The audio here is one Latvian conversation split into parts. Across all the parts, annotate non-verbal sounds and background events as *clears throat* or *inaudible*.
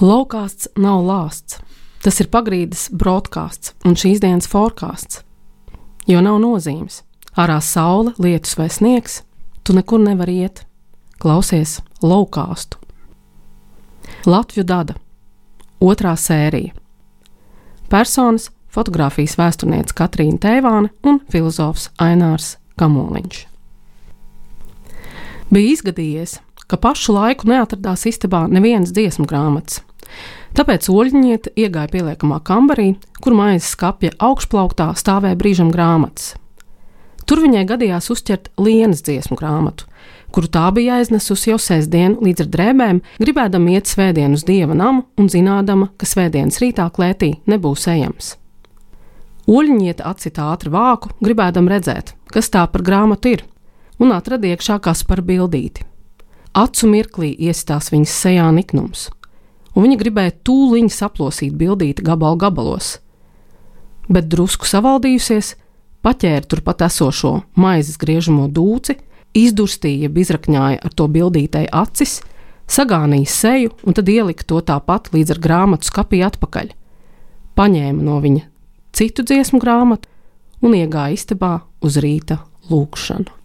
Laukāsts nav lāsts. Tas ir pagrīdes broadcasts un šīs dienas forecāsts. Jo nav nozīmes. Ārā saule, lietus vai sniegs, tu nekur nevari iet. Klausies laukāstu. Latviju dada. Otrā sērija. Personas - fotografijas vēsturniece Katrīna Tēvāne un filozofs Ainārs Kamoliņš. Bija izgadījies, ka pašu laiku neatradās istabā nevienas dziesmu grāmatas. Tāpēc oļņieta iegāja pieliekamā kambarī, kur maizes skapja augšplauktā stāvēja brīžam grāmatas. Tur viņai gadījās uzķert lienas dziesmu grāmatu, kuru tā bija aiznesusi jau sestdien līdz ar drēbēm, gribēdama iet svētdien uz dieva namu un zinādama, ka svētdienas rītā klētī nebūs ejams. Oļņieta atcita ātri vāku, gribēdama redzēt, kas tā par grāmatu ir, un atrada iekšā kas par bildīti. Acu mirklī iesitās viņas sejā niknums un viņa gribēja tūlīt saplosīt bildīti gabalu gabalos. Bet drusku savaldījusies, paķēra turpat esošo maizes griežamo dūci, izdurstīja, izrakņāja ar to bildītei acis, sagānīja seju un tad ielika to tāpat līdz ar grāmatu skapī atpakaļ. Paņēma no viņa citu dziesmu grāmatu un iegāja istabā uz rīta lūkšanu.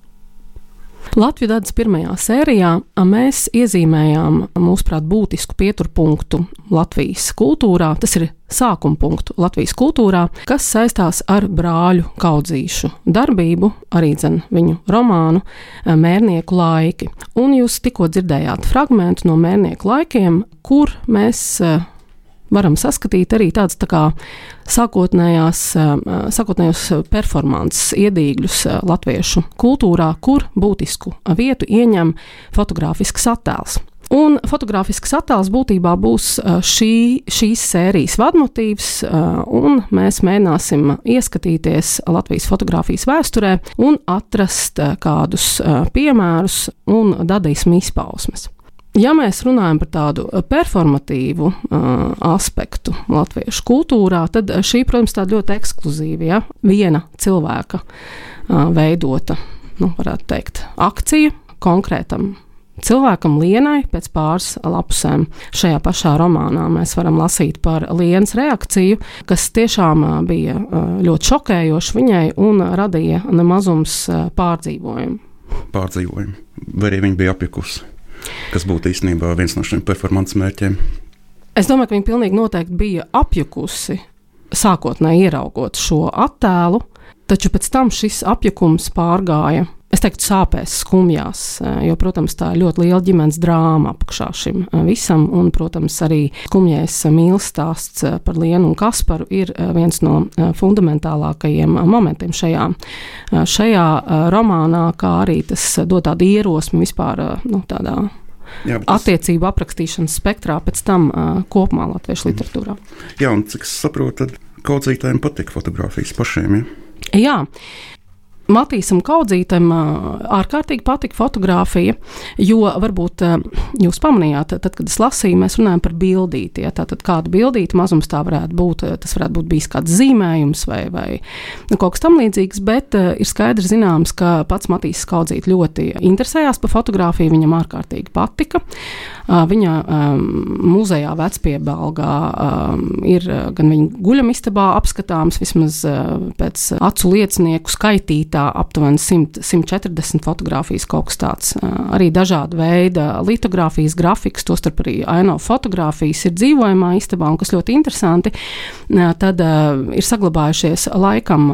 Latvijas dadas pirmajā sērijā mēs iezīmējām, mūsuprāt, būtisku pieturpunktu Latvijas kultūrā. Tas ir sākuma punktu Latvijas kultūrā, kas saistās ar brāļu kaudzīšu darbību, arī dzen, viņu romānu Mērnieku laiki. Un jūs tikko dzirdējāt fragment no Mērnieku laikiem, kur mēs varam saskatīt arī tādas tā kā sākotnējās, sākotnējos performances iedīgļus latviešu kultūrā, kur būtisku vietu ieņem fotografisks attēls. Un fotografisks attēls būtībā būs šī, šīs sērijas vadmotīvs, un mēs mēģināsim ieskatīties Latvijas fotografijas vēsturē un atrast kādus piemērus un dadaismu izpausmes. Ja mēs runājam par tādu uh, performatīvu uh, aspektu latviešu kultūrā, tad šī, protams, tāda ļoti ekskluzīva, ja viena cilvēka uh, veidota, nu, varētu teikt, akcija konkrētam cilvēkam Lienai pēc pāris lapusēm šajā pašā romānā mēs varam lasīt par Lienas reakciju, kas tiešām bija ļoti šokējoša viņai un radīja nemazums pārdzīvojumu. Pārdzīvojumu. Vai arī viņa bija apjukusi? Kas būtu īstenībā viens no šiem performances mērķiem. Es domāju, ka viņa pilnīgi noteikti bija apjukusi sākotnēji ieraugot šo attēlu, taču pēc tam šis apjukums pārgāja. Es teiktu, sāpēs, skumjās, jo, protams, tā ir ļoti liela ģimenes drāma apakšā šim visam. Un, protams, arī skumjais mīlestības stāsts par Lienu un Kasparu ir viens no fundamentālākajiem momentiem šajā, šajā romānā, kā arī tas dod tādu ierosmi vispār nu, tādā Jā, tas... attiecību aprakstīšanas spektrā, pēc tam uh, kopumā latviešu literatūrā. Jā, un cik es saprotu, tad kaudzītājiem patīk fotografijas pašiem. Ja? Jā. Matīsam Kaudzītam ārkārtīgi patika fotografija, jo varbūt jūs pamanījāt, tad, kad es lasīju, mēs runājam par bildīti. Ja, tātad kāda bildīta mazums tā varētu būt, tas varētu būt bijis kāds zīmējums vai, vai nu, kaut kas tam līdzīgs, bet ir skaidrs zināms, ka pats Matīs Kaudzīt ļoti interesējās par fotografiju, viņam ārkārtīgi patika. Viņa um, muzejā vecpiebalgā um, ir gan viņa guļamistabā apskatāms, vismaz uh, pēc acu liecinieku skaitītā tā aptuveni 100, 140 fotogrāfijas, kaut kas tāds. Arī dažāda veida litogrāfijas, grafikas, tostarp arī aino fotogrāfijas ir dzīvojamā istabā, un kas ļoti interesanti, tad ir saglabājušies laikam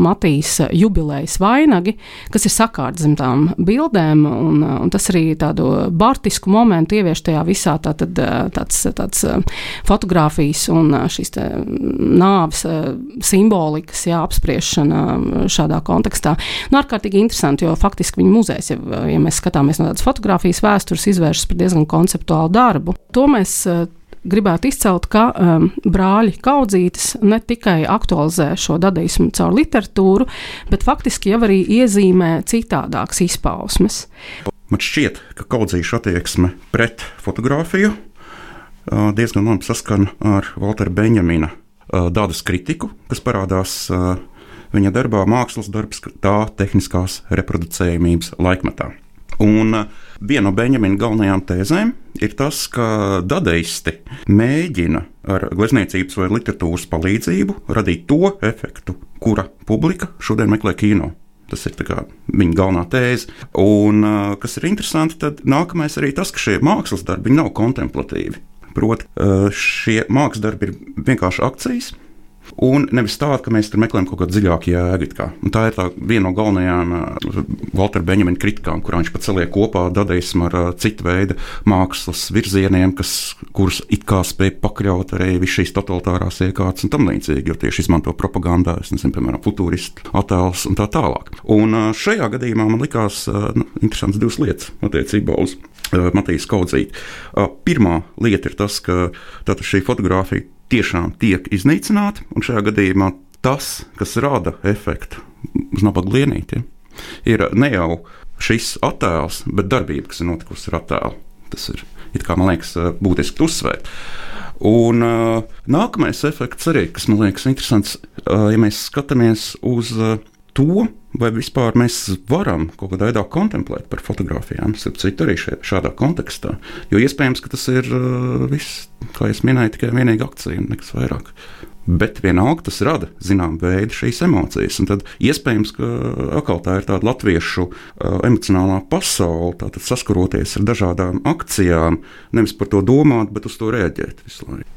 Matīs jubilejas vainagi, kas ir sakārts zem tām bildēm, un, un tas arī tādu bartisku momentu ievieš tajā visā tā, tad, tāds, tāds fotogrāfijas un šīs nāves simbolikas jā, apspriešana šādā kontekstā kontekstā. Nu, ārkārtīgi interesanti, jo faktiski viņa muzejs, ja, ja mēs skatāmies no tādas fotografijas vēstures, izvēršas par diezgan konceptuālu darbu. To mēs uh, gribētu izcelt, ka um, brāļi kaudzītis ne tikai aktualizē šo dadaismu caur literatūru, bet faktiski jau arī iezīmē citādākas izpausmes. Man šķiet, ka kaudzīšu attieksme pret fotografiju uh, diezgan labi saskan ar Waltera Benjamina uh, dadas kritiku, kas parādās uh, viņa darbā mākslas darbs tā tehniskās reproducējumības laikmetā. Un uh, Viena no Benjamina galvenajām tēzēm ir tas, ka dadaisti mēģina ar glezniecības vai literatūras palīdzību radīt to efektu, kura publika šodien meklē kino. Tas ir viņa galvenā tēze. Un, kas ir interesanti, tad nākamais arī tas, ka šie mākslas darbi nav kontemplatīvi. Proti, šie mākslas darbi ir vienkārši akcijas, Un nevis tāda, ka mēs tur meklējam kaut kādu dziļāku jēgu. Tā ir tā viena no galvenajām uh, Waltera Benjamina kritikām, kurā viņš pat saliek kopā dadaismu ar uh, citu veidu mākslas virzieniem, kas, kurus it kā spēj pakļaut arī visas šīs totalitārās iekārtas un tam līdzīgi, jo tieši izmanto propagandā, nezinu, piemēram, futūristu attēlus un tā tālāk. Un uh, šajā gadījumā man likās nu, interesants divas lietas attiecībā uz Matīs Kaudzīti. Uh, pirmā lieta ir tas, ka šī fotografija tiešām tiek iznīcināti, un šajā gadījumā tas, kas rada efektu uz nabaga lienītiem, ir ne jau šis attēls, bet darbība, kas ir notikusi ar attēlu. Tas ir, kā, man liekas, būtiski uzsvērt. Un uh, nākamais efekts arī, kas man liekas interesants, uh, ja mēs skatāmies uz uh, to, vai vispār mēs varam kaut kādā veidā kontemplēt par fotografijām, citu arī šādā kontekstā. Jo iespējams, ka tas ir uh, viss, kā jau minēju, tikai vienīga akcija un nekas vairāk. Bet vienalga tas rada zināmu veidu šīs emocijas. Un tad iespējams, ka atkal tā ir tāda latviešu uh, emocionālā pasaule, tātad saskaroties ar dažādām akcijām, nevis par to domāt, bet uz to rēģēt visu laiku.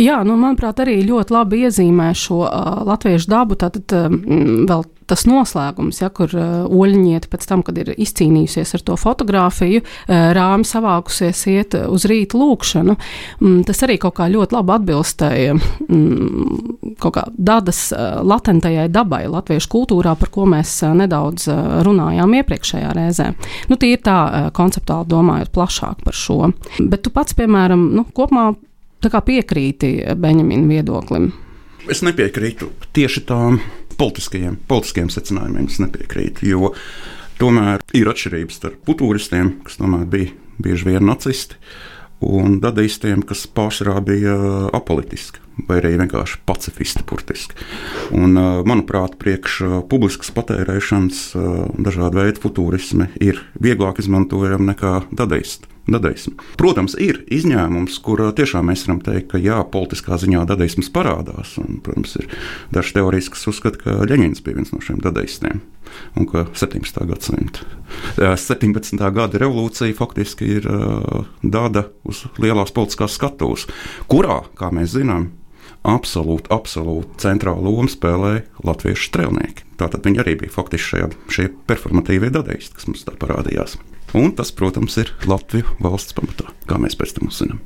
Jā, nu, manuprāt, arī ļoti labi iezīmē šo uh, latviešu dabu. Tātad um, vēl tas noslēgums, ja, kur uh, oļņieta pēc tam, kad ir izcīnījusies ar to fotografiju, uh, rāmi savākusies iet uz rīta lūkšanu. Mm, tas arī kaut kā ļoti labi atbilstēja mm, kaut kā dadas uh, latentajai dabai latviešu kultūrā, par ko mēs uh, nedaudz uh, runājām iepriekšējā reizē. Nu, tie ir tā uh, konceptuāli domājot plašāk par šo. Bet tu pats, piemēram, nu, kopumā piekrīti Benjamina viedoklim. Es nepiekrītu tieši tām politiskajiem, politiskajiem secinājumiem es nepiekrītu. Jo tomēr ir atšķirības starp futūristiem, kas tomēr bija bieži vien nacisti, un dadaistiem, kas pārsvarā bija apolitiski vai arī vienkārši pacifisti. Burtiski. Un, manuprāt, priekš publiskas patērēšanas dažādi veidi futūrismi ir vieglāk izmantojami nekā dadaisti dadaismu. Protams, ir izņēmums, kur tiešām mēs varam teikt, ka jā, politiskā ziņā dadaisms parādās. Un, protams, ir dažas teorijas, kas uzskata, ka Leņņņins bija viens no šiem dadaistiem. Un ka 17. gadsimta 17. gada revolūcija faktiski ir dada uz lielās politiskās skatuves, kurā, kā mēs zinām, absolūti, absolūti centrālu lomu spēlēja latviešu strēlnieki. Tātad viņi arī bija faktiski šie performatīvie dadaisti, kas mums tā parādījās. Un tas, protams, ir Latvijas valsts pamatā, kā mēs pēc tam uzzinām.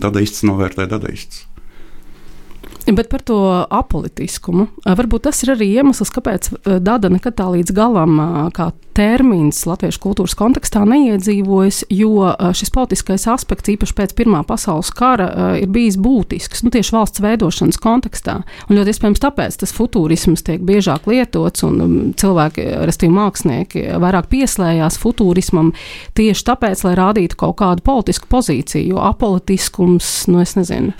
Dadaists novērtē dadaists. Bet par to apolitiskumu. Varbūt tas ir arī iemesls, kāpēc Dada nekad tā līdz galam, kā termins latviešu kultūras kontekstā, neiedzīvojas, jo šis politiskais aspekts, īpaši pēc Pirmā pasaules kara, ir bijis būtisks nu, tieši valsts veidošanas kontekstā. Un ļoti iespējams tāpēc tas futūrisms tiek biežāk lietots un cilvēki, respektīvi mākslinieki, vairāk pieslējās futūrismam tieši tāpēc, lai rādītu kaut kādu politisku pozīciju, jo apolitiskums, nu es nezinu,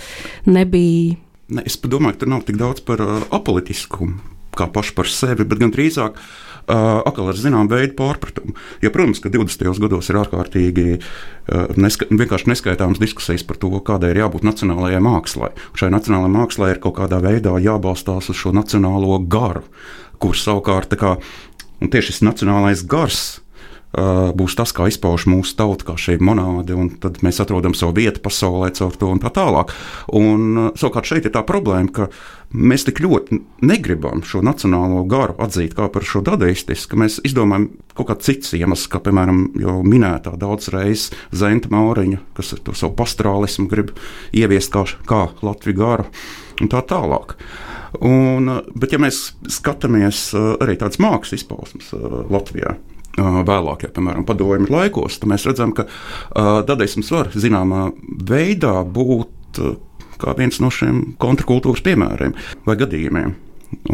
nebija Ne, es domāju, ka tur nav tik daudz par uh, apolitiskumu kā pašu par sevi, bet gan drīzāk uh, atkal ar zināmu veidu pārpratumu. Ja, protams, ka 20. gados ir ārkārtīgi uh, neska vienkārši neskaitāmas diskusijas par to, kādai ir jābūt nacionālajai mākslai. Šai nacionālajai mākslai ir kaut kādā veidā jābalstās uz šo nacionālo garu, kurš savukārt kā, tieši šis nacionālais gars būs tas, kā izpauž mūsu tauta, kā šī monēta, un tad mēs atrodam savu vietu pasaulē caur to un tā tālāk. Un, savukārt šeit ir tā problēma, ka mēs tik ļoti negribam šo nacionālo garu atzīt kā par šo dadaistisku, ka mēs izdomājam kaut kādu citu iemeslu, kā piemēram jau minētā daudz reizes Zenta Mauriņa, kas to savu pastorālismu grib ieviest kā, kā Latviju garu un tā tālāk. Un, bet, ja mēs skatāmies arī tādas mākslas izpausmes Latvijā, vēlāk, ja, piemēram, padomju laikos, tad mēs redzam, ka dadaisms var zināmā veidā būt kā viens no šiem kontrkultūras piemēriem vai gadījumiem.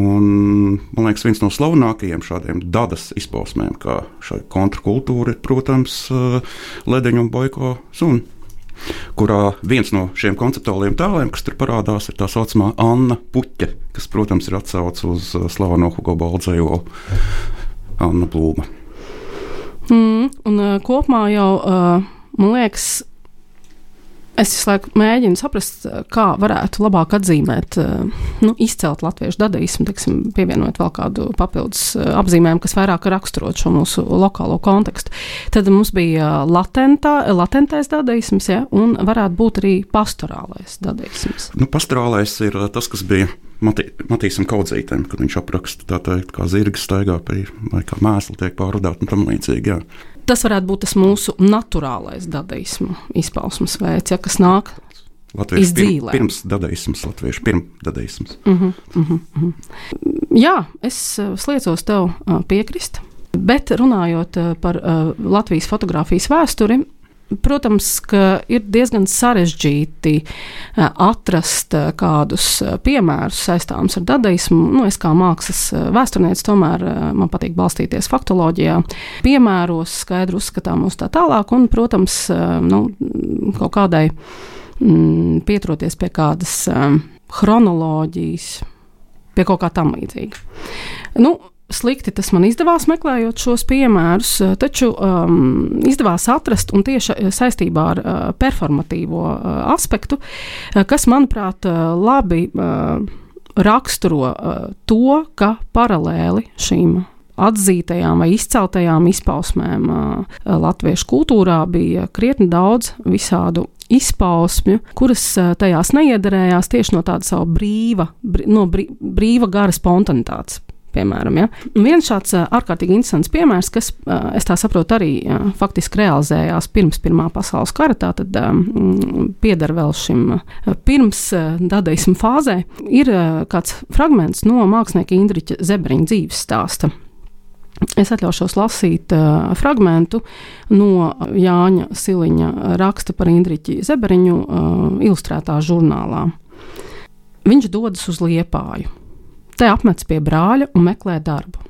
Un, man liekas, viens no slavenākajiem šādiem dabas izpausmēm, kā šī kontrkultūra, ir, protams, Ledeņa un Boiko suna. Kurā viens no šiem konceptuāliem tēliem, kas tur parādās, ir tā saucamā Anna Puķa, kas, protams, ir atsauce uz slaveno Hugo Baldzēju Anna Plūmu. Mm, un uh, kopumā jau, uh, man liekas, Es visu laiku mēģinu saprast, kā varētu labāk atzīmēt, nu, izcelt latviešu dadaismu, teiksim, pievienot vēl kādu papildus apzīmējumu, kas vairāk raksturot šo mūsu lokālo kontekstu. Tad mums bija latentā, latentais dadaisms, ja, un varētu būt arī pastorālais dadaisms. Nu, pastorālais ir tas, kas bija Mati, Matīsam Kaudzītam, kad viņš apraksta tā teikt, kā zirga staigā pie, vai kā mēsli tiek pārvadāta un tam līdzīgi. Jā tas varētu būt tas mūsu naturālais dadaismu izpausmes veids, ja, kas nāk Latvijas pir, pirms dadaisms, latviešu pirmdadaisms. Uh -huh, uh -huh, uh -huh. Jā, es uh, sliecos tev uh, piekrist, bet runājot uh, par Latvijas fotografijas vēsturi, Protams, ka ir diezgan sarežģīti eh, atrast eh, kādus eh, piemērus saistāmus ar dadaismu. Nu, es kā mākslas vēsturnieks tomēr man patīk balstīties faktoloģijā, piemēros, skaidri uzskatāmos tā tālāk, un, protams, nu, kaut kādai mm, pieturoties pie kādas chronoloģijas, pie kaut kā tam līdzīga. Nu, Slikti tas man izdevās meklējot šos piemērus, eh, taču um, izdevās atrast un tieši eh, saistībā ar uh, performatīvo uh, aspektu, uh, kas, manuprāt, uh, labi uh, raksturo uh, to, ka paralēli šīm atzītajām vai izceltajām izpausmēm uh, latviešu kultūrā bija krietni daudz visādu izpausmju, kuras tajās neiederējās tieši no tāda sava brīva, brī, no brī, brīva gara spontanitātes piemēram. Ja? Un viens šāds ārkārtīgi interesants piemērs, kas, es tā saprotu, arī faktiski realizējās pirms Pirmā pasaules kara, tad um, pieder vēl šim pirms dadaismu fāzē, ir kāds fragments no mākslinieka Indriča Zebriņa dzīves stāsta. Es atļaušos lasīt uh, fragment no Jāņa Siliņa raksta par Indriķi Zeberiņu uh, ilustrētā žurnālā. Viņš dodas uz Liepāju Te apmets pie brāļa un meklē darbu.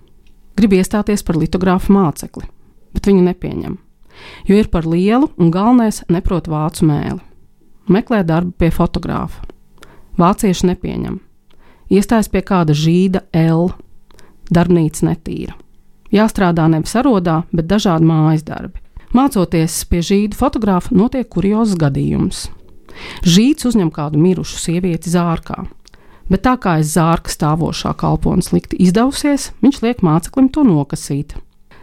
Grib iestāties par litogrāfu mācekli, bet viņu nepieņem, jo ir par lielu un galvenais neprot vācu mēli. Meklē darbu pie fotogrāfa. Vācieši nepieņem. Iestājas pie kāda žīda L. Darbnīca netīra. Jāstrādā nevis arodā, bet dažādi mājas darbi. Mācoties pie žīda fotografa, notiek kuriozs gadījums. Žīds uzņem kādu mirušu sievieti zārkā, bet tā kā aiz zārka stāvošā kalpona slikti izdevusies, viņš liek māceklim to nokasīt.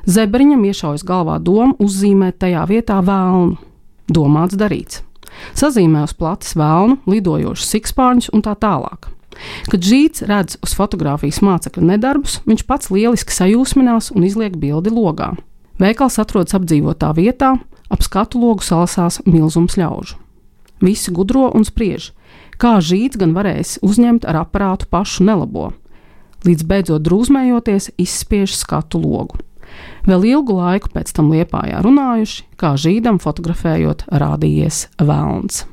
Zebriņam iešaujas galvā doma uzzīmēt tajā vietā vēlnu. Domāts darīts. Sazīmē uz plates vēlnu, lidojošus sikspārņus un tā tālāk. Kad žīts redz uz fotografijas mācekļa nedarbus, viņš pats lieliski sajūsminās un izliek bildi logā. Veikals atrodas apdzīvotā vietā, ap skatu logu salasās milzums ļaužu. Visi gudro un spriež, kā žīts gan varēs uzņemt ar aparātu pašu nelabo, līdz beidzot drūzmējoties izspiež skatu logu. Vēl ilgu laiku pēc tam liepājā runājuši, kā žīdam fotografējot, rādījies vēlns.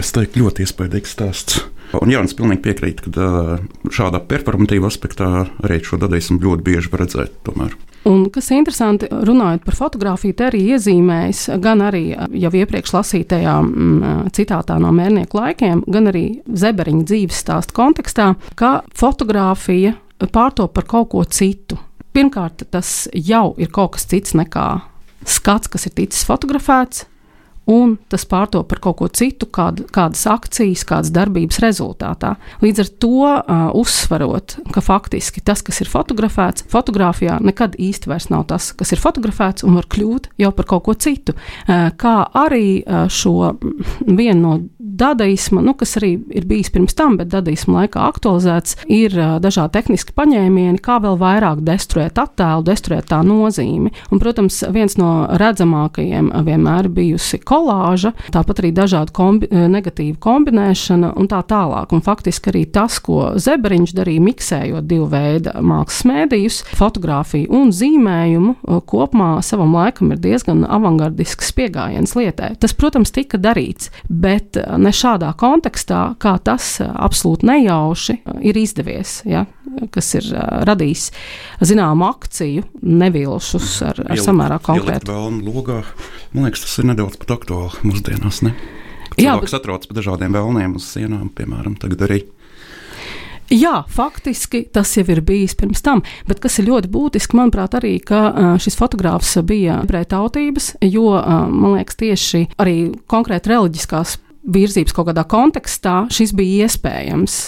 Es teiktu, ļoti iespaidīgs stāsts. Un Jānis pilnīgi piekrīt, ka šādā performatīvā aspektā arī šo dadaismu ļoti bieži var redzēt. Tomēr. Un, kas interesanti, runājot par fotografiju, te arī iezīmējas gan arī jau iepriekš lasītajā m, mm, citātā no mērnieku laikiem, gan arī Zeberiņa dzīves stāstu kontekstā, ka fotografija pārtop par kaut ko citu. Pirmkārt, tas jau ir kaut kas cits nekā skats, kas ir ticis fotografēts, un tas pārto par kaut ko citu, kād, kādas akcijas, kādas darbības rezultātā. Līdz ar to uh, uzsverot, ka faktiski tas, kas ir fotografēts, fotografijā nekad īsti vairs nav tas, kas ir fotografēts, un var kļūt jau par kaut ko citu. Uh, kā arī uh, šo vienu no dadaisma, nu, kas arī ir bijis pirms tam, bet dadaisma laikā aktualizēts, ir dažādi tehniski paņēmieni, kā vēl vairāk destruēt attēlu, destruēt tā nozīmi. Un, protams, viens no redzamākajiem vienmēr bijusi kolāža, tāpat arī dažādu kombi negatīvu kombinēšana un tā tālāk. Un faktiski arī tas, ko Zeberiņš darīja, miksējot divu veidu mākslas mēdījus, fotografiju un zīmējumu, kopumā savam laikam ir diezgan avangardisks pieejams lietai. Tas, protams, tika darīts, bet ne šādā kontekstā, kā tas absolūti nejauši ir izdevies. Ja? kas ir uh, radījis zināmu akciju, nevilšus ar, ar ielikt, samērā konkrētu. Logā, man liekas, tas ir nedaudz pat aktuāli mūsdienās. Ne? Cilvēks Jā, atrodas pa dažādiem vēlniem uz sienām, piemēram, tagad arī. Jā, faktiski tas jau ir bijis pirms tam, bet kas ir ļoti būtiski, manuprāt, arī, ka šis fotogrāfs bija ebreju tautības, jo, man liekas, tieši arī konkrēti reliģiskās virzības kaut kādā kontekstā šis bija iespējams.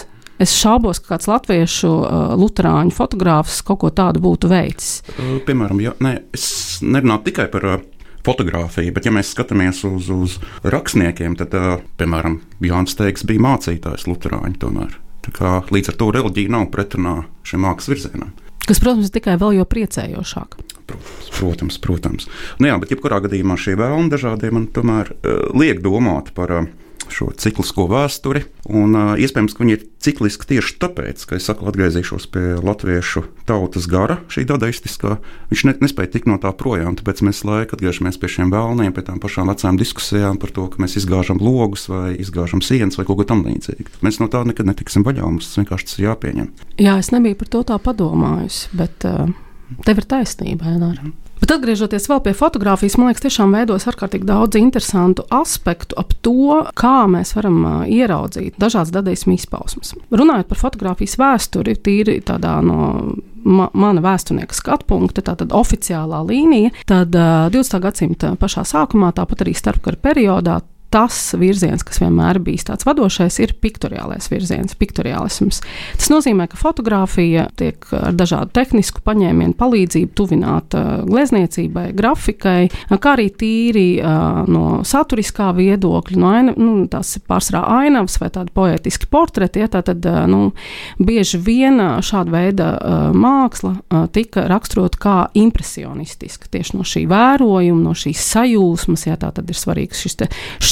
Es šaubos, ka kāds latviešu uh, luterāņu fotogrāfs kaut ko tādu būtu veicis. Piemēram, ja, ne, es nerunāju tikai par uh, fotografiju, bet ja mēs skatāmies uz, uz rakstniekiem, tad, uh, piemēram, Jānis Teigs bija mācītājs luterāņu tomēr. Līdz ar to reliģija nav pretrunā šim mākslas virzienam. Kas, protams, ir tikai vēl jo priecējošāk. Protams, protams. protams. Nu, jā, bet jebkurā gadījumā šie vēlmi dažādie man tomēr uh, liek domāt par uh, šo ciklisko vēsturi. Un, uh, iespējams, ka viņi ir cikliski tieši tāpēc, ka es saku, atgriezīšos pie latviešu tautas gara, šī dadaistiskā. Viņš ne, nespēja tikt no tā projām, tāpēc mēs laikam atgriežamies pie šiem vēlniem, pie tām pašām vecām diskusijām par to, ka mēs izgāžam logus vai izgāžam sienas vai kaut ko tamlīdzīgu. Mēs no tā nekad netiksim vaļā, mums tas vienkārši tas jāpieņem. Jā, es nebiju par to tā padomājusi, bet uh, tev ir taisnība, Enāra. Bet atgriežoties pie fotografijas, man liekas, tiešām veidos ārkārtīgi daudz interesantu aspektu ap to, kā mēs varam ieraudzīt dažādas dadaismu izpausmes. Runājot par fotografijas vēsturi, tīri tādā no ma mana vēsturnieka skatu punkta, tātad oficiālā līnija, tad uh, 20. gadsimta pašā sākumā, tāpat arī starpkara periodā, tas virziens, kas vienmēr bijis tāds vadošais, ir piktoriālais virziens, piktoriālisms. Tas nozīmē, ka fotografija tiek ar dažādu tehnisku paņēmienu palīdzību tuvināta glezniecībai, grafikai, kā arī tīri no saturiskā viedokļa, no aina, nu, tās ir pārsvarā ainavas vai tādi poetiski portreti, ja, tad nu, bieži vien šāda veida māksla tika raksturota kā impresionistiska tieši no šī vērojuma, no šīs sajūsmas, ja tā tad ir svarīgs šis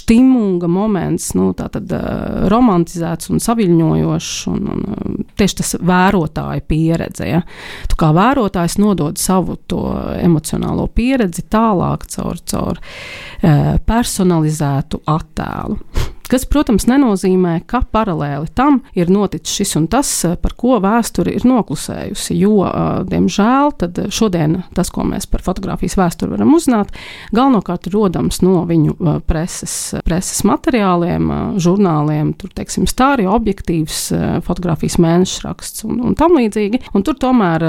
stimunga moments, nu, tātad uh, romantizēts un saviļņojošs, un, un uh, tieši tas vērotāja pieredze. Ja? Tu kā vērotājs nodod savu to emocionālo pieredzi tālāk caur, caur uh, personalizētu attēlu. Kas, protams, nenozīmē, ka paralēli tam ir noticis šis un tas, eh, par ko vēsture ir noklusējusi. Jo, eh, diemžēl, šodien tas, ko mēs par fotografijas vēsturi varam uzzināt, galvenokārt rodams no viņu eh, preses, preses materiāliem, žurnāliem, tur, teiksim, stāri, objektīvs, fotografijas mēneša raksts un, un tam līdzīgi. Un tur tomēr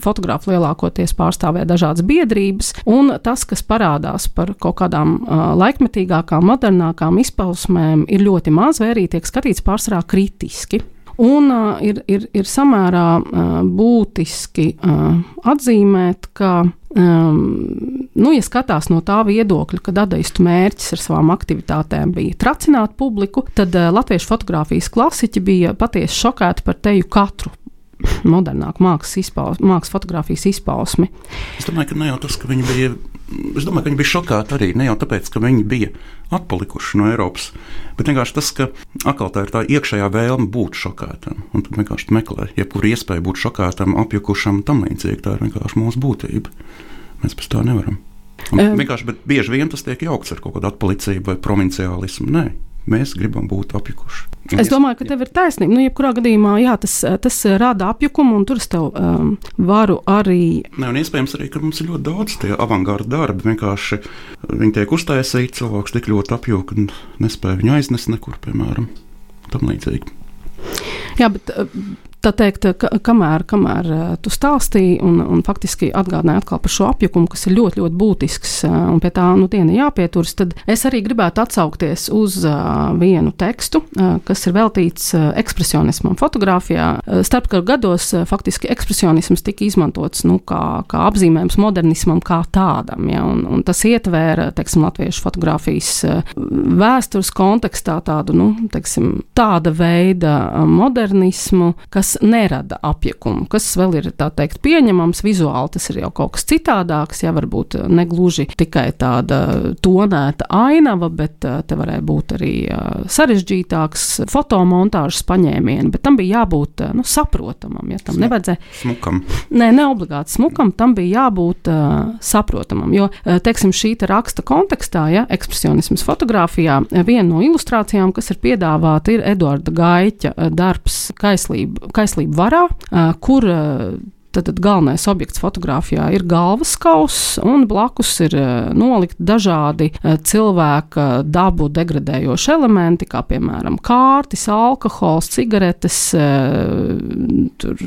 fotografi lielākoties pārstāvē dažādas biedrības, un tas, kas parādās par kaut kādām laikmetīgākām, modernākām izpausmēm, izpausmēm ir ļoti maz, vai arī tiek skatīts pārsvarā kritiski. Un uh, ir, ir, ir samērā uh, būtiski uh, atzīmēt, ka, um, nu, ja skatās no tā viedokļa, ka dadaistu mērķis ar savām aktivitātēm bija tracināt publiku, tad uh, latviešu fotografijas klasiķi bija patiesi šokēti par teju katru modernāku mākslas, izpaus, mākslas fotografijas izpausmi. Es domāju, ka ne jau tas, ka viņi bija es domāju, ka viņi bija šokēti arī ne jau tāpēc, ka viņi bija atpalikuši no Eiropas, bet vienkārši tas, ka atkal tā ir tā iekšējā vēlme būt šokētam. Un tad vienkārši meklē, jebkuru iespēju būt šokētam, apjukušam, tam līdzīgi. Tā ir vienkārši mūsu būtība. Mēs pēc tā nevaram. Un, um. Vienkārši, bet bieži vien tas tiek jaukts ar kaut kādu atpalicību vai provinciālismu. Nē, mēs gribam būt apjukuši. Es domāju, ka tev ir taisnība. Nu, jebkurā gadījumā jā, tas, tas rada apjukumu, un tur es tev um, varu arī. Nē, un iespējams arī, ka mums ir ļoti daudz tie avangārda darbi. Vienkārši viņi tiek uztaisīti, cilvēks tik ļoti apjuka un nespēja viņu aiznest nekur, piemēram, tam līdzīgi. Jā, bet tā teikt, ka, kamēr, kamēr eh, tu stāstīji un, un faktiski atgādināji atkal par šo apjukumu, kas ir ļoti, ļoti būtisks eh, un pie tā nu diena jāpieturas, tad es arī gribētu atsaukties uz uh, vienu tekstu, kas ir veltīts ekspresionismam fotografijā. Starpkaru gados faktiski ekspresionisms tika izmantots nu, kā, kā apzīmējums modernismam kā tādam, ja, un, un tas ietvēra, teiksim, latviešu fotografijas vēstures kontekstā tādu, nu, teiksim, tāda veida modernismu, kas nerada apjukumu, kas vēl ir teikt, pieņemams. Vizuāli tas ir jau kaut kas citādāks, ja varbūt ne gluži tikai tāda tonēta ainava, bet eh, te varēja būt arī eh, sarežģītāks fotomontāžas paņēmieni, bet tam bija jābūt eh, nu, saprotamam. Ja tam nevajadzēja. Smukam. Nē, ne obligāti smukam, tam bija jābūt uh, saprotamam. Jo, teiksim, šī te raksta kontekstā, ja ekspresionisms fotografijā, viena no ilustrācijām, kas ir piedāvāta, ir Eduarda Gaiķa darbs Kaislība kaislību varā, kur Tad, galvenais objekts fotografijā ir galvas kauss, un blakus ir nolikt dažādi cilvēka dabu degradējoši elementi, kā piemēram kārtis, alkohols, cigaretes. Tur,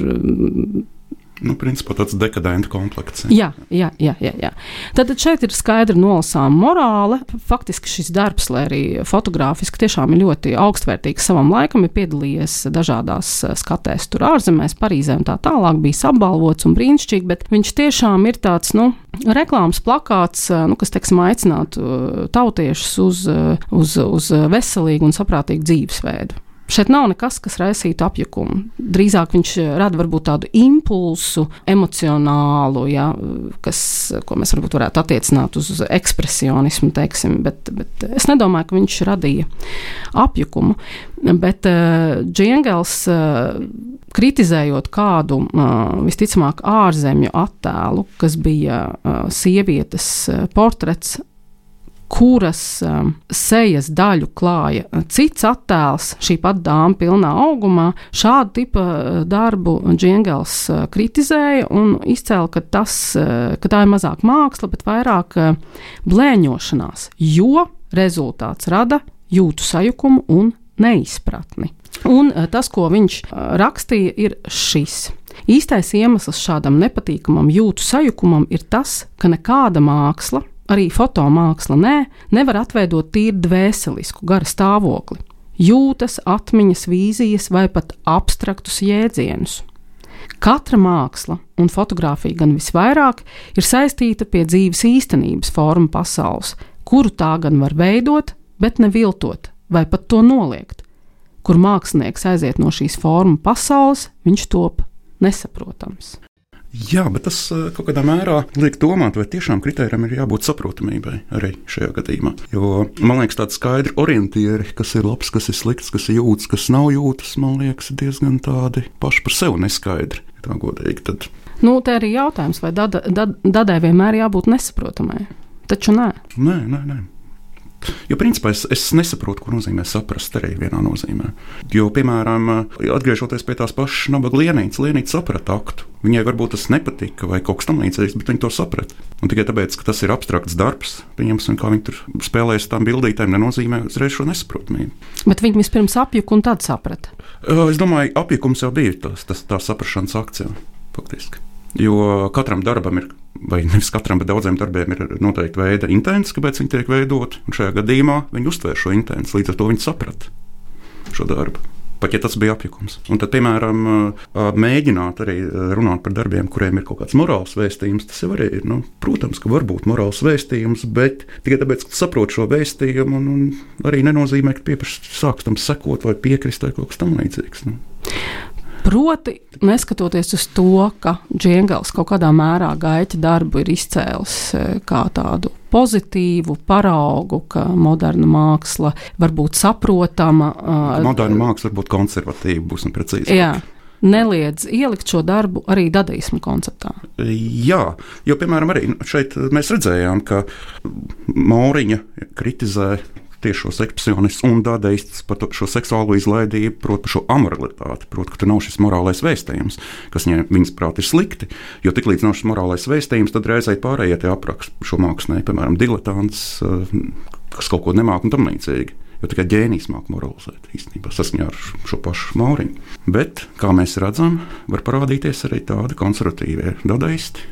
Nu, principā tāds dekadents komplekts. Jā, jā, jā. jā, jā. Tad šeit ir skaidri nolasāma morāle. Faktiski šis darbs, lai arī fotogrāfiski tiešām ir ļoti augstvērtīgs savam laikam, ir piedalījies dažādās eh, skatēs, tur ārzemēs, Parīzē un tā tālāk, bijis apbalvots un brīnišķīgi, bet viņš tiešām ir tāds, nu, reklāmas plakāts, eh, nu, kas, teiksim, aicinātu eh, tautiešus uz, uz, uz veselīgu un saprātīgu dzīvesveidu. Šeit nav nekas, kas raisītu apjukumu. Drīzāk viņš rada varbūt tādu impulsu, emocionālu, ja, kas, ko mēs varbūt varētu attiecināt uz ekspresionismu, teiksim, bet, bet es nedomāju, ka viņš radīja apjukumu. Bet uh, Džingels, uh, kritizējot kādu uh, visticamāk ārzemju attēlu, kas bija uh, sievietes uh, portrets kuras um, sejas daļu klāja cits attēls, šī pat dāma pilnā augumā. Šādu tipu uh, darbu Džingels uh, kritizēja un izcēla, ka, tas, uh, ka tā ir mazāk māksla, bet vairāk uh, blēņošanās, jo rezultāts rada jūtu sajukumu un neizpratni. Un uh, tas, ko viņš uh, rakstīja, ir šis. Īstais iemesls šādam nepatīkamam jūtu sajukumam ir tas, ka nekāda māksla, arī fotomāksla nē, nevar atveidot tīri dvēselisku gara stāvokli, jūtas, atmiņas, vīzijas vai pat abstraktus jēdzienus. Katra māksla un fotografija gan visvairāk ir saistīta pie dzīves īstenības formu pasaules, kuru tā gan var veidot, bet neviltot vai pat to noliegt. Kur mākslinieks aiziet no šīs formu pasaules, viņš top nesaprotams. Jā, bet tas eh, kaut kādā mērā liek domāt, vai tiešām kritērijam ir jābūt saprotamībai arī šajā gadījumā. Jo man liekas, tādi skaidri orientieri, kas ir labs, kas ir slikts, kas ir jūtas, kas nav jūtas, man liekas, diezgan tādi paši par sevi neskaidri. Tā godīgi. Tad... Nu, te arī jautājums, vai dada, dad, dadai vienmēr jābūt nesaprotamai? Taču nē. Nē, nē, nē. Jo, principā, es, es nesaprotu, ko nozīmē saprast arī vienā nozīmē. Jo, piemēram, atgriežoties pie tās pašas nabaga lienītes, lienīte saprata aktu. Viņai varbūt tas nepatika vai kaut kas tamlīdzīgs, bet viņa to saprata. Un tikai tāpēc, ka tas ir abstrakts darbs, pieņemsim, kā viņi tur spēlējas tām bildītēm, nenozīmē uzreiz šo nesaprotamību. Bet viņi vispirms apjuka un tad saprata. Es domāju, apjukums jau bija tas, tas tā saprašanas akcija faktiski. Jo katram darbam ir vai nevis katram, bet daudziem darbiem ir noteikti veida intents, kāpēc viņi tiek veidoti. Un šajā gadījumā viņi uztver šo intentu, līdz ar to viņi saprata šo darbu. Pat ja tas bija apjukums. Un tad, piemēram, mēģināt arī runāt par darbiem, kuriem ir kaut kāds morāls vēstījums, tas jau arī ir. Nu, protams, ka var būt morāls vēstījums, bet tikai tāpēc, ka saprot šo vēstījumu, un, un arī nenozīmē, ka pieprasīt sāks tam sekot vai piekrist vai kaut kas tamlīdzīgs. Nu. Proti, neskatoties uz to, ka Džungels kaut kādā mērā gaita darbu ir izcēlis e, kā tādu pozitīvu paraugu, ka moderna māksla var būt saprotama. Moderna māksla var būt konservatīva, būsim precīzi. Jā. Neliedz ielikt šo darbu arī dadaismu konceptā. Jā, jo, piemēram, arī šeit mēs redzējām, ka Mauriņa kritizē tiešos ekspresionistus un dadaistus par šo seksuālo izlaidību, proti, par šo amoralitāti, proti, ka tur nav šis morālais vēstījums, kas viņas prāt ir slikti. Jo tiklīdz nav šis morālais vēstījums, tad reizē pārējie tie apraksta šo mākslinieku, piemēram, diletants, eh, kas kaut ko nemāk un tam līdzīgi. Jo tikai ģēnijs māca moralizēt īstenībā saskaņā ar šo pašu mauriņu. Bet, kā mēs redzam, var parādīties arī tādi konservatīvie dadaisti,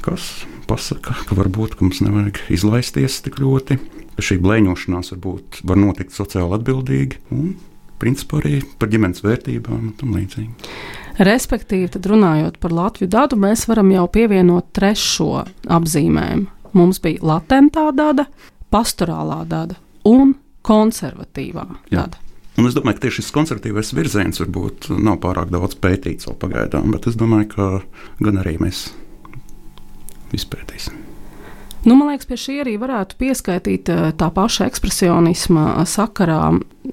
kas pasaka, ka varbūt ka mums nevajag izlaisties tik ļoti šī blēņošanās varbūt var notikt sociāli atbildīgi un principā arī par ģimenes vērtībām un tam līdzīgi. Respektīvi, tad runājot par Latviju datu, mēs varam jau pievienot trešo apzīmējumu. Mums bija latentā dada, pastorālā dada un konservatīvā Jā. dada. Un es domāju, ka tieši šis konservatīvais virziens varbūt nav pārāk daudz pētīts vēl pagaidām, bet es domāju, ka gan arī mēs izpētīsim. Nu, man liekas, pie šī arī varētu pieskaitīt eh, tā paša ekspresionisma sakarā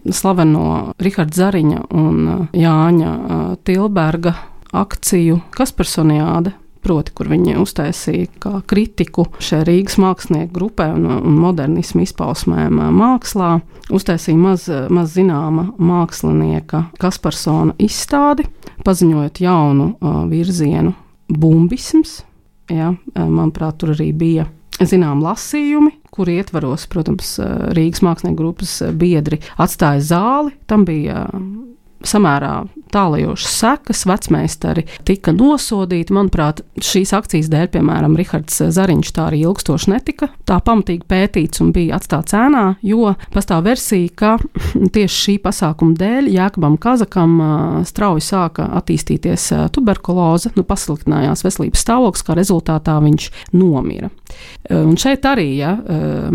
slaveno Raharda Zariņa un eh, Jāņa eh, Tilberga akciju Kaspersoniāde proti, kur viņi uztaisīja kā kritiku šai Rīgas mākslinieku grupai un, un modernismu izpausmēm mākslā. Uztaisīja maz, maz zināma mākslinieka Kasparsona izstādi, paziņojot jaunu uh, virzienu bumbisms. Ja, manuprāt, tur arī bija zinām lasījumi, kur ietvaros, protams, Rīgas mākslinieku grupas biedri atstāja zāli. Tam bija samērā tālajošas sekas, vecmeistari tika nosodīti. Manuprāt, šīs akcijas dēļ, piemēram, Rihards Zariņš tā arī ilgstoši netika tā pamatīgi pētīts un bija atstāts ēnā, jo pastāv versija, ka *clears throat* tieši šī pasākuma dēļ Jēkabam Kazakam strauji sāka attīstīties tuberkuloze, nu, pasliktinājās veselības stāvoklis, kā rezultātā viņš nomira. Un šeit arī ja,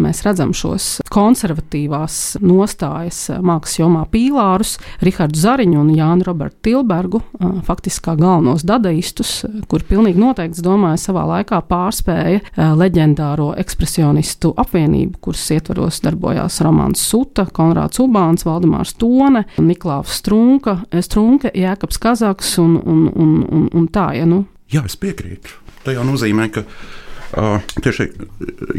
mēs redzam šos konservatīvās nostājas mākslas jomā pīlārus, Rihardu Zariņu un Jānu Robertu Tilbergu, faktiski kā galvenos dadaistus, kur pilnīgi noteikti, domāju, savā laikā pārspēja leģendāro ekspresionistu apvienību, kuras ietvaros darbojās Romāns Suta, Konrāds Ubāns, Valdemārs Tone, Niklāvs Strunka, Strunke, Jēkabs Kazaks un, un, un, un, un tā, ja nu. Jā, es piekrītu. Tā jau nozīmē, ka tieši,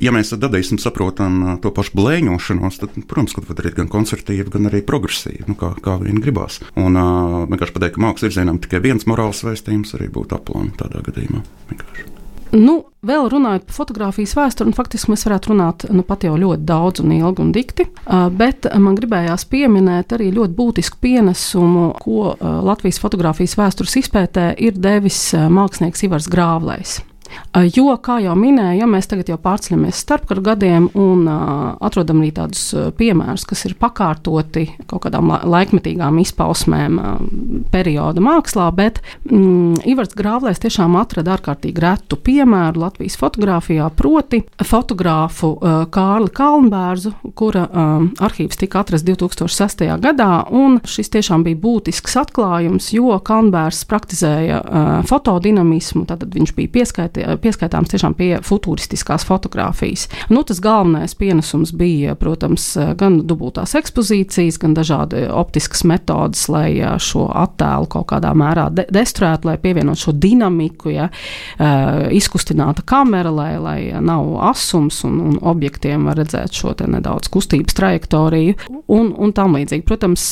ja mēs dadaismu saprotam to pašu blēņošanos, tad, protams, ka var darīt gan koncertīvi, gan arī progresīvi, nu, kā, kā vien gribās. Un vienkārši pateikt, ka mākslas virzienam tikai viens morāls vēstījums arī būtu aplāns tādā gadījumā. Vienkārši. Nu, vēl runājot par fotografijas vēsturi, faktiski mēs varētu runāt nu, pat jau ļoti daudz un ilgi un dikti, bet man gribējās pieminēt arī ļoti būtisku pienesumu, ko Latvijas fotografijas vēstures izpētē ir devis mākslinieks Ivars Grāvlējs. Jo, kā jau minēju, ja mēs tagad jau pārceļamies starpkara gadiem un atrodam arī tādus piemērus, kas ir pakārtoti kaut kādām la laikmetīgām izpausmēm perioda mākslā, bet mm, Ivars Grāvlēs tiešām atrada ārkārtīgi retu piemēru Latvijas fotografijā, proti fotogrāfu Kārli Kalnbērzu, kura uh, arhīvs tika atrasts 2006. gadā, un šis tiešām bija būtisks atklājums, jo Kalnbērs praktizēja uh, fotodinamismu, tad viņš bija pieskaitījis pieskaitāms tiešām pie futūristiskās fotografijas. Nu, tas galvenais pienesums bija, protams, gan dubultās ekspozīcijas, gan dažādi optiskas metodas, lai šo attēlu kaut kādā mērā de destruētu, lai pievienotu šo dinamiku, ja, izkustināta kamera, lai, lai nav asums un, un objektiem var redzēt šo nedaudz kustības trajektoriju un, un tam līdzīgi. Protams,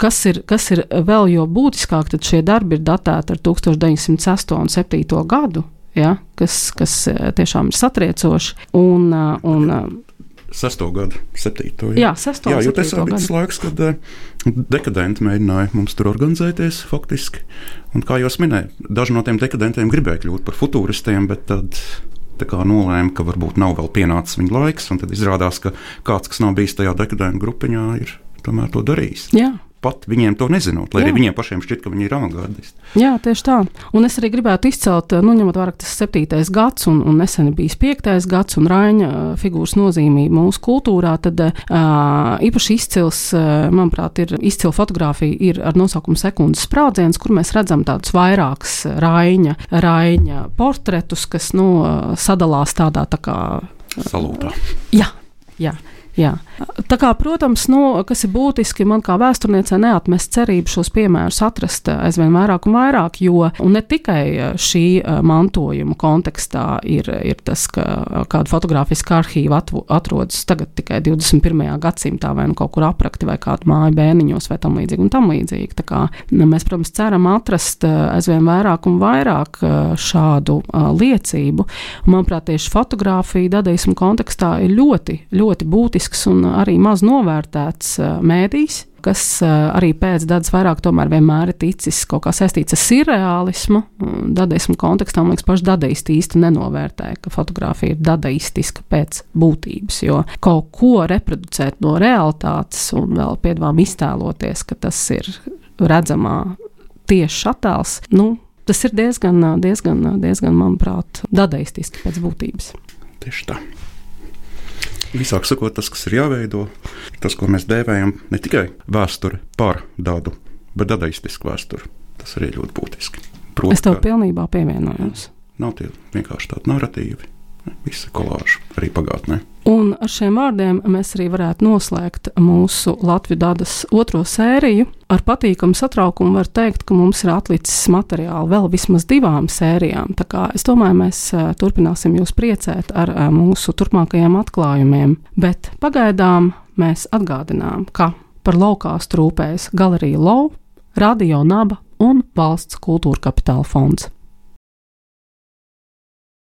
kas ir, kas ir vēl jo būtiskāk, tad šie darbi ir datēti ar 1908 un 7 gadu ja, kas, kas eh, tiešām ir satriecoši. Un, eh, un, eh, Sesto gadu, septīto. Jā, jā sesto jā, jo tas bija tas laiks, kad dekadenti mēģināja mums tur organizēties faktiski. Un, kā jau minēju, daži no tiem dekadentiem gribēja kļūt par futūristiem, bet tad nolēma, ka varbūt nav vēl pienācis viņa laiks. Tad izrādās, ka kāds, kas nav bijis tajā dekadentu grupiņā, ir tomēr to darījis. Jā pat viņiem to nezinot, lai Jā. arī viņiem pašiem šķiet, ka viņi ir avangardisti. Jā, tieši tā. Un es arī gribētu izcelt, nu, ņemot vērā, ka tas ir septītais gads un, un nesen bijis piektais gads un Raņa figūras nozīmība mūsu kultūrā, tad uh, īpaši izcils, manuprāt, ir izcila fotografija ir ar nosaukumu sekundes sprādziens, kur mēs redzam tādus vairākus Raņa, Raņa portretus, kas, nu, sadalās tādā tā kā. Salūtā. Jā, jā. Jā. Tā kā, protams, nu, kas ir būtiski, man kā vēsturniecei neatmest cerību šos piemērus atrast aizvien vairāk un vairāk, jo un ne tikai šī mantojuma kontekstā ir, ir tas, ka kāda fotografiska arhīva atrodas tagad tikai 21. gadsimtā vai nu kaut kur aprakti vai kādu māju bērniņos vai tam līdzīgi un tam līdzīgi. Tā kā mēs, protams, ceram atrast aizvien vairāk un vairāk šādu liecību. Manuprāt, tieši fotografija dadaismu kontekstā ir ļoti, ļoti būtisks un arī maz novērtēts mēdījis, kas arī pēc dadas vairāk tomēr vienmēr ir ticis kaut kā saistīts ar surreālismu. Dadaismu kontekstā, man liekas, paši dadaisti īsti nenovērtē, ka fotografija ir dadaistiska pēc būtības, jo kaut ko reproducēt no realitātes un vēl piedāvām iztēloties, ka tas ir redzamā tieši attēls, nu, tas ir diezgan, diezgan, diezgan manuprāt, dadaistiski pēc būtības. Tieši tā. Visāk sakot, tas, kas ir jāveido, tas, ko mēs dēvējam, ne tikai vēsture par dadu, bet dadaistisku vēsturi. Tas arī ļoti būtiski. Proti, es tev pilnībā pievienojos. Nav tie vienkārši tādi narratīvi, visa kolāža arī pagātnē. Un ar šiem vārdiem mēs arī varētu noslēgt mūsu Latvijas dadas otro sēriju. Ar patīkamu satraukumu var teikt, ka mums ir atlicis materiāli vēl vismaz divām sērijām. Tā kā es domāju, mēs turpināsim jūs priecēt ar mūsu turpmākajiem atklājumiem. Bet pagaidām mēs atgādinām, ka par laukās trūpēs Galerija Lau, Radio Naba un Valsts kultūra kapitāla fonds.